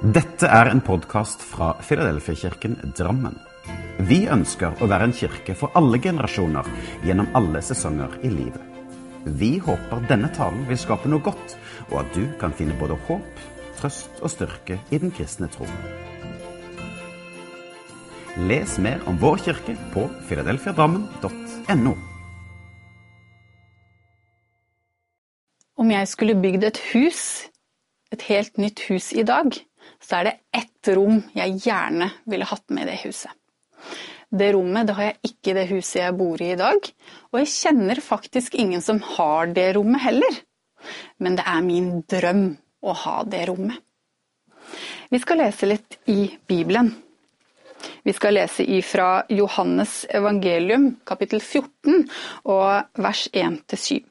Dette er en podkast fra Filadelfia-kirken Drammen. Vi ønsker å være en kirke for alle generasjoner gjennom alle sesonger i livet. Vi håper denne talen vil skape noe godt, og at du kan finne både håp, trøst og styrke i den kristne tro. Les mer om vår kirke på filadelfiadrammen.no. Om jeg skulle bygd et hus, et helt nytt hus i dag, så er det ett rom jeg gjerne ville hatt med i det huset. Det rommet det har jeg ikke i det huset jeg bor i i dag, og jeg kjenner faktisk ingen som har det rommet heller. Men det er min drøm å ha det rommet. Vi skal lese litt i Bibelen. Vi skal lese ifra Johannes evangelium kapittel 14 og vers 1-7.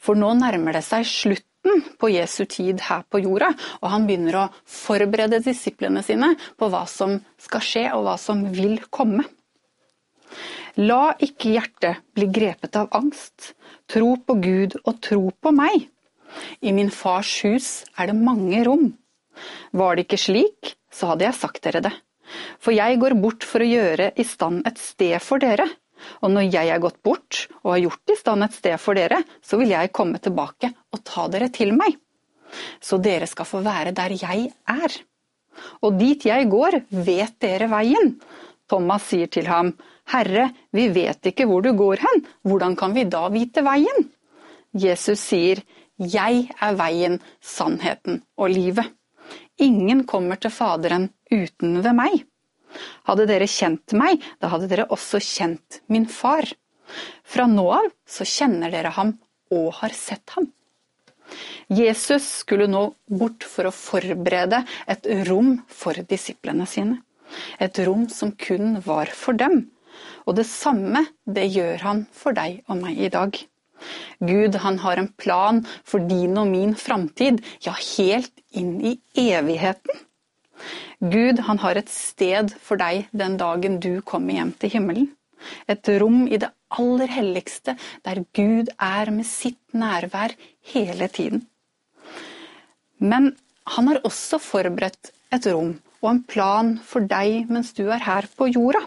For nå nærmer det seg slutten på Jesu tid her på jorda, og han begynner å forberede disiplene sine på hva som skal skje og hva som vil komme. La ikke hjertet bli grepet av angst. Tro på Gud og tro på meg. I min fars hus er det mange rom. Var det ikke slik, så hadde jeg sagt dere det. For jeg går bort for å gjøre i stand et sted for dere. Og når jeg er gått bort og har gjort i stand et sted for dere, så vil jeg komme tilbake og ta dere til meg. Så dere skal få være der jeg er. Og dit jeg går, vet dere veien. Thomas sier til ham, Herre, vi vet ikke hvor du går hen, hvordan kan vi da vite veien? Jesus sier, Jeg er veien, sannheten og livet. Ingen kommer til Faderen uten ved meg. Hadde dere kjent meg, da hadde dere også kjent min far. Fra nå av så kjenner dere ham og har sett ham. Jesus skulle nå bort for å forberede et rom for disiplene sine. Et rom som kun var for dem. Og det samme, det gjør han for deg og meg i dag. Gud, han har en plan for din og min framtid, ja, helt inn i evigheten. Gud han har et sted for deg den dagen du kommer hjem til himmelen. Et rom i det aller helligste, der Gud er med sitt nærvær hele tiden. Men han har også forberedt et rom og en plan for deg mens du er her på jorda.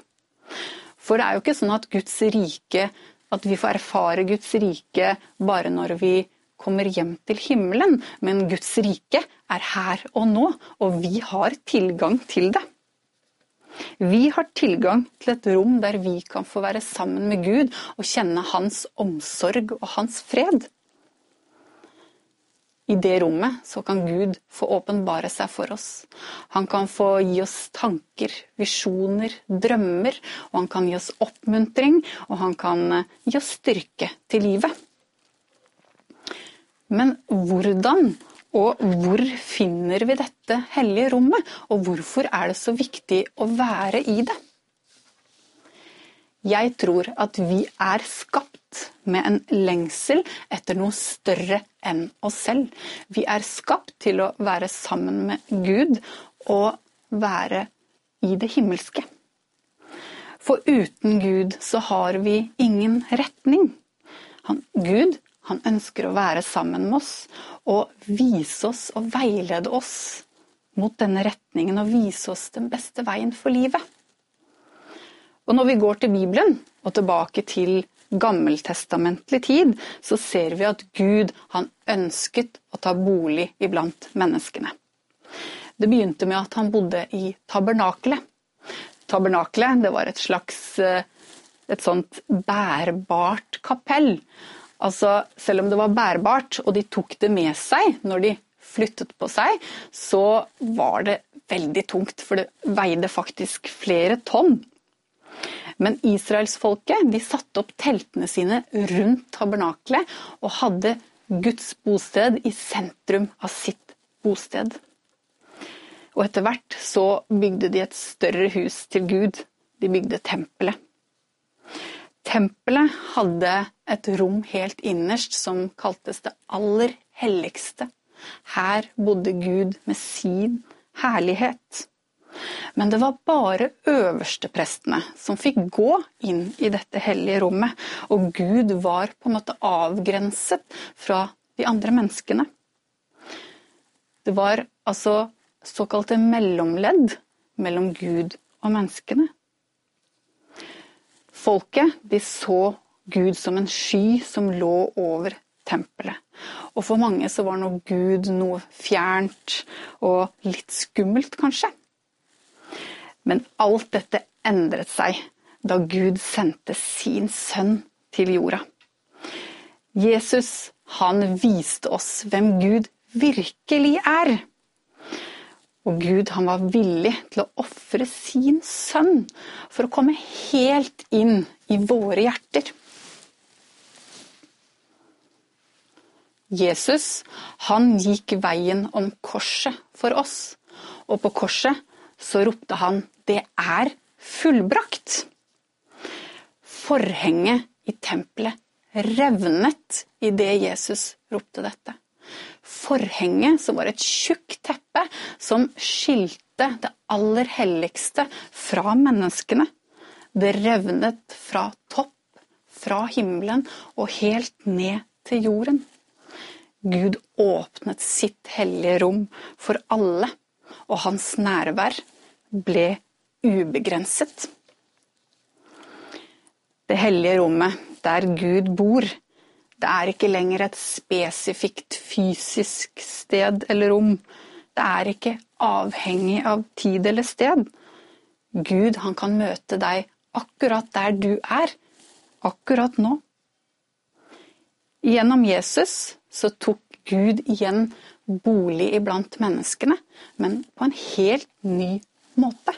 For det er jo ikke sånn at Guds rike, at vi får erfare Guds rike bare når vi kommer hjem til himmelen, men Guds rike er her og nå, og vi har tilgang til det. Vi har tilgang til et rom der vi kan få være sammen med Gud og kjenne hans omsorg og hans fred. I det rommet så kan Gud få åpenbare seg for oss. Han kan få gi oss tanker, visjoner, drømmer, og han kan gi oss oppmuntring, og han kan gi oss styrke til livet. Men hvordan og hvor finner vi dette hellige rommet, og hvorfor er det så viktig å være i det? Jeg tror at vi er skapt med en lengsel etter noe større enn oss selv. Vi er skapt til å være sammen med Gud og være i det himmelske. For uten Gud så har vi ingen retning. Han, Gud han ønsker å være sammen med oss og vise oss og veilede oss mot denne retningen og vise oss den beste veien for livet. Og når vi går til Bibelen og tilbake til gammeltestamentlig tid, så ser vi at Gud han ønsket å ta bolig iblant menneskene. Det begynte med at han bodde i tabernakelet. Tabernakelet var et slags eh, et sånt bærbart kapell Altså, selv om det var bærbart, og de tok det med seg når de flyttet på seg, så var det veldig tungt, for det veide faktisk flere tonn. Men israelsfolket satte opp teltene sine rundt tabernakelet og hadde Guds bosted i sentrum av sitt bosted. Og etter hvert så bygde de et større hus til Gud. De bygde tempelet. Tempelet hadde et rom helt innerst som kaltes det aller helligste. Her bodde Gud med sin herlighet. Men det var bare øversteprestene som fikk gå inn i dette hellige rommet, og Gud var på en måte avgrenset fra de andre menneskene. Det var altså såkalte mellomledd mellom Gud og menneskene. Folket de så Gud som en sky som lå over tempelet. Og for mange så var nå Gud noe fjernt og litt skummelt, kanskje. Men alt dette endret seg da Gud sendte sin sønn til jorda. Jesus, han viste oss hvem Gud virkelig er. Og Gud han var villig til å ofre sin sønn for å komme helt inn i våre hjerter. Jesus han gikk veien om korset for oss, og på korset så ropte han 'Det er fullbrakt'. Forhenget i tempelet revnet idet Jesus ropte dette. Forhenget, som var et tjukt teppe som skilte det aller helligste fra menneskene, det revnet fra topp, fra himmelen og helt ned til jorden. Gud åpnet sitt hellige rom for alle, og hans nærvær ble ubegrenset. Det hellige rommet, der Gud bor, det er ikke lenger et spesifikt fysisk sted eller rom. Det er ikke avhengig av tid eller sted. Gud, han kan møte deg akkurat der du er, akkurat nå. Gjennom Jesus så tok Gud igjen bolig iblant menneskene, men på en helt ny måte.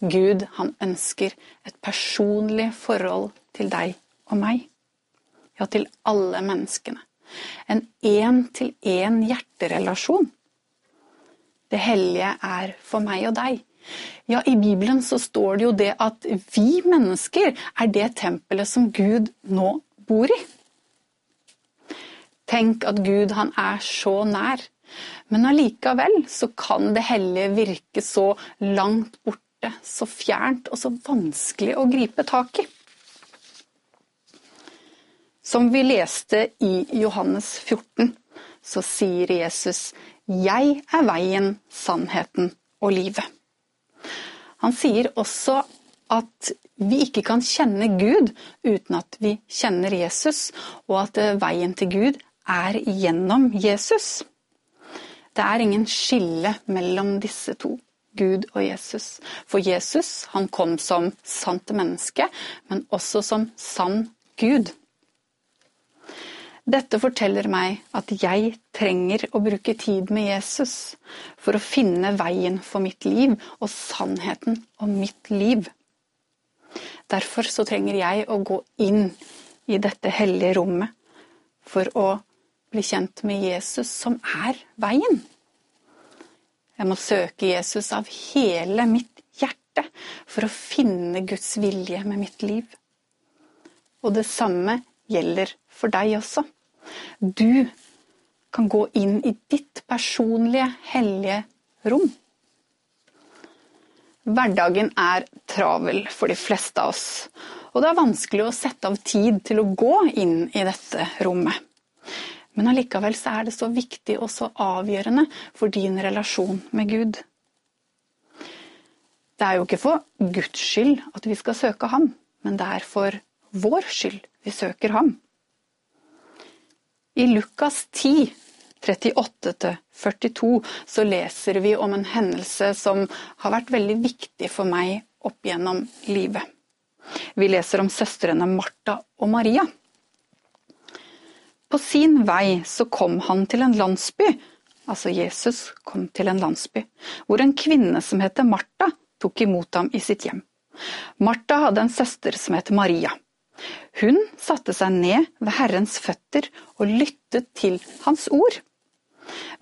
Gud, han ønsker et personlig forhold til deg og meg. Ja, til alle menneskene. En én-til-én hjerterelasjon. Det hellige er for meg og deg. Ja, i Bibelen så står det jo det at vi mennesker er det tempelet som Gud nå bor i. Tenk at Gud han er så nær. Men allikevel så kan det hellige virke så langt borte, så fjernt og så vanskelig å gripe tak i. Som vi leste i Johannes 14, så sier Jesus 'Jeg er veien, sannheten og livet'. Han sier også at vi ikke kan kjenne Gud uten at vi kjenner Jesus, og at veien til Gud er gjennom Jesus. Det er ingen skille mellom disse to, Gud og Jesus. For Jesus han kom som sant menneske, men også som sann Gud. Dette forteller meg at jeg trenger å bruke tid med Jesus for å finne veien for mitt liv og sannheten om mitt liv. Derfor så trenger jeg å gå inn i dette hellige rommet for å bli kjent med Jesus, som er veien. Jeg må søke Jesus av hele mitt hjerte for å finne Guds vilje med mitt liv. Og det samme gjelder for deg også. Du kan gå inn i ditt personlige, hellige rom. Hverdagen er travel for de fleste av oss, og det er vanskelig å sette av tid til å gå inn i dette rommet. Men allikevel er det så viktig og så avgjørende for din relasjon med Gud. Det er jo ikke for Guds skyld at vi skal søke ham, men det er for vår skyld vi søker ham. I Lukas 10, 38-42 så leser vi om en hendelse som har vært veldig viktig for meg opp gjennom livet. Vi leser om søstrene Martha og Maria. På sin vei så kom han til en landsby, altså Jesus kom til en landsby, hvor en kvinne som heter Martha, tok imot ham i sitt hjem. Martha hadde en søster som het Maria. Hun satte seg ned ved Herrens føtter og lyttet til hans ord.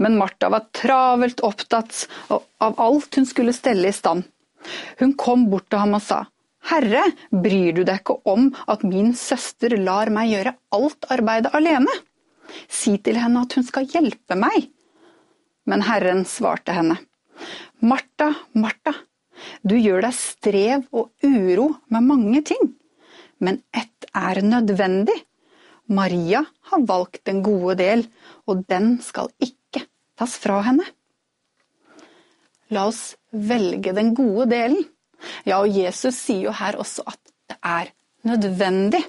Men Martha var travelt opptatt av alt hun skulle stelle i stand. Hun kom bort til ham og sa, Herre, bryr du deg ikke om at min søster lar meg gjøre alt arbeidet alene? Si til henne at hun skal hjelpe meg. Men Herren svarte henne, Martha, Martha, du gjør deg strev og uro med mange ting, men ett er nødvendig. Maria har valgt den gode del, og den skal ikke tas fra henne. La oss velge den gode delen. Ja, og Jesus sier jo her også at det er nødvendig.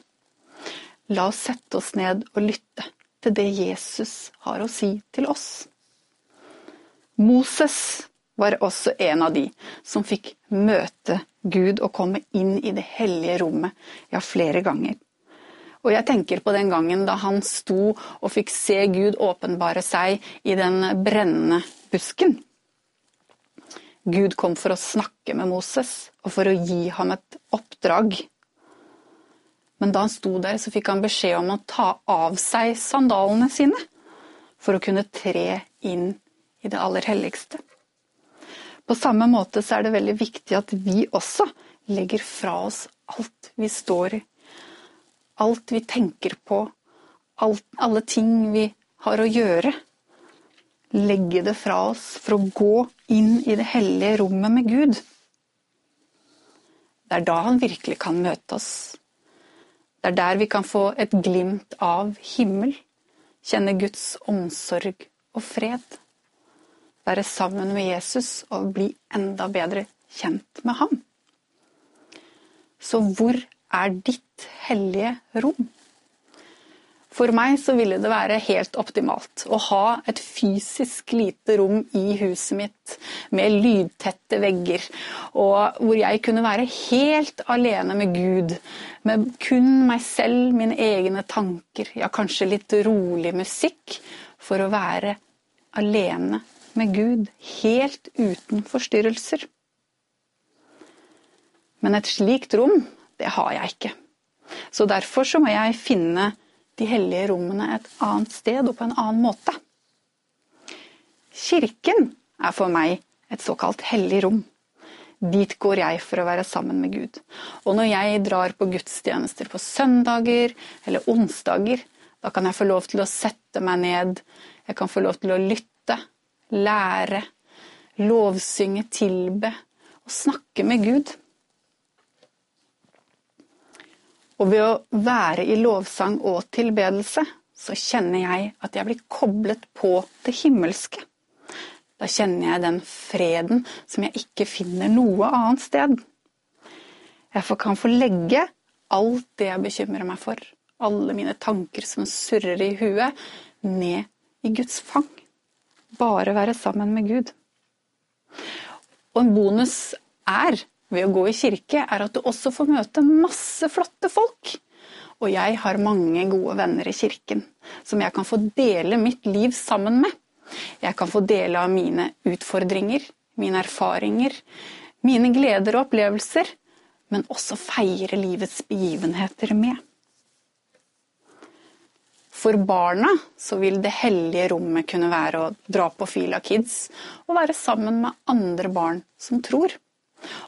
La oss sette oss ned og lytte til det Jesus har å si til oss. Moses var også en av de som fikk møte Gud å komme inn i det hellige rommet, ja, flere ganger. Og jeg tenker på den gangen da han sto og fikk se Gud åpenbare seg i den brennende busken. Gud kom for å snakke med Moses og for å gi ham et oppdrag. Men da han sto der, så fikk han beskjed om å ta av seg sandalene sine for å kunne tre inn i det aller helligste. På samme måte så er det veldig viktig at vi også legger fra oss alt vi står i. Alt vi tenker på, alt, alle ting vi har å gjøre. Legge det fra oss for å gå inn i det hellige rommet med Gud. Det er da han virkelig kan møte oss. Det er der vi kan få et glimt av himmel, kjenne Guds omsorg og fred være sammen med Jesus og bli enda bedre kjent med ham. Så hvor er ditt hellige rom? For meg så ville det være helt optimalt å ha et fysisk lite rom i huset mitt med lydtette vegger, og hvor jeg kunne være helt alene med Gud, med kun meg selv, mine egne tanker, ja, kanskje litt rolig musikk, for å være alene med Gud helt uten forstyrrelser. Men et slikt rom, det har jeg ikke. Så derfor så må jeg finne de hellige rommene et annet sted og på en annen måte. Kirken er for meg et såkalt hellig rom. Dit går jeg for å være sammen med Gud. Og når jeg drar på gudstjenester på søndager eller onsdager, da kan jeg få lov til å sette meg ned, jeg kan få lov til å lytte, lære, lovsynge, tilbe og snakke med Gud. Og ved å være i lovsang og tilbedelse, så kjenner jeg at jeg blir koblet på det himmelske. Da kjenner jeg den freden som jeg ikke finner noe annet sted. Jeg kan få legge alt det jeg bekymrer meg for, alle mine tanker som surrer i huet, ned i Guds fang bare være sammen med Gud. Og en bonus er, ved å gå i kirke, er at du også får møte masse flotte folk. Og jeg har mange gode venner i kirken som jeg kan få dele mitt liv sammen med. Jeg kan få dele av mine utfordringer, mine erfaringer, mine gleder og opplevelser, men også feire livets begivenheter med. For barna så vil det hellige rommet kunne være å dra på Fila Kids og være sammen med andre barn som tror.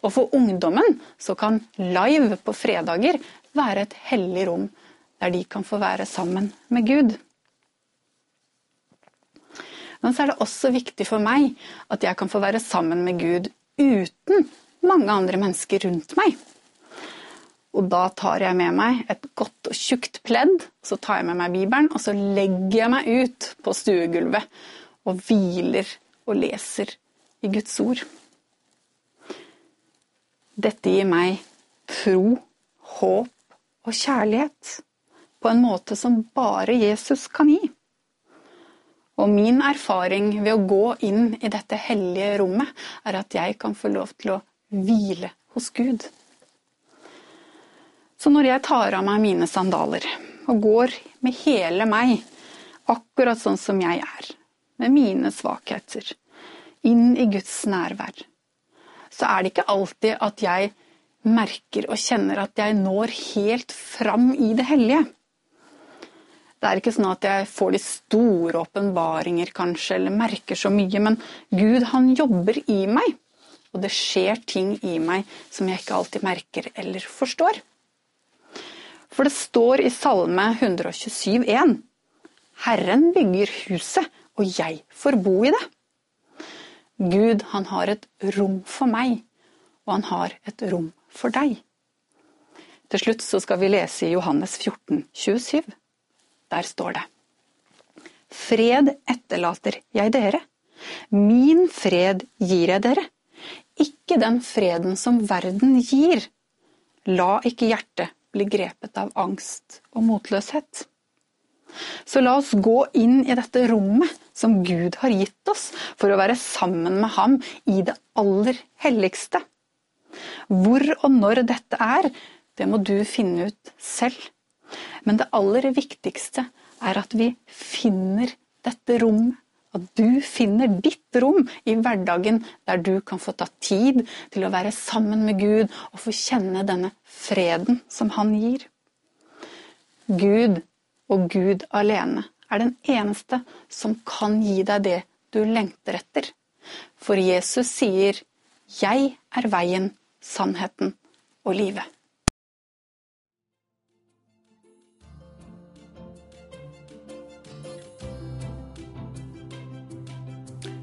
Og for ungdommen så kan live på fredager være et hellig rom der de kan få være sammen med Gud. Men så er det også viktig for meg at jeg kan få være sammen med Gud uten mange andre mennesker rundt meg. Og da tar jeg med meg et godt og tjukt pledd, så tar jeg med meg Bibelen, og så legger jeg meg ut på stuegulvet og hviler og leser i Guds ord. Dette gir meg tro, håp og kjærlighet på en måte som bare Jesus kan gi. Og min erfaring ved å gå inn i dette hellige rommet, er at jeg kan få lov til å hvile hos Gud. Så når jeg tar av meg mine sandaler og går med hele meg, akkurat sånn som jeg er, med mine svakheter, inn i Guds nærvær, så er det ikke alltid at jeg merker og kjenner at jeg når helt fram i det hellige. Det er ikke sånn at jeg får de store åpenbaringer, kanskje, eller merker så mye, men Gud, han jobber i meg. Og det skjer ting i meg som jeg ikke alltid merker eller forstår. For det står i Salme 127,1 Herren bygger huset, og jeg får bo i det. Gud, han har et rom for meg, og han har et rom for deg. Til slutt så skal vi lese i Johannes 14, 27. Der står det Fred etterlater jeg dere, Min fred gir jeg dere, ikke den freden som verden gir. La ikke hjertet bli grepet av angst og motløshet. Så la oss gå inn i dette rommet som Gud har gitt oss for å være sammen med ham i det aller helligste. Hvor og når dette er, det må du finne ut selv. Men det aller viktigste er at vi finner dette rommet. At du finner ditt rom i hverdagen der du kan få ta tid til å være sammen med Gud og få kjenne denne freden som han gir. Gud og Gud alene er den eneste som kan gi deg det du lengter etter. For Jesus sier 'Jeg er veien, sannheten og livet'.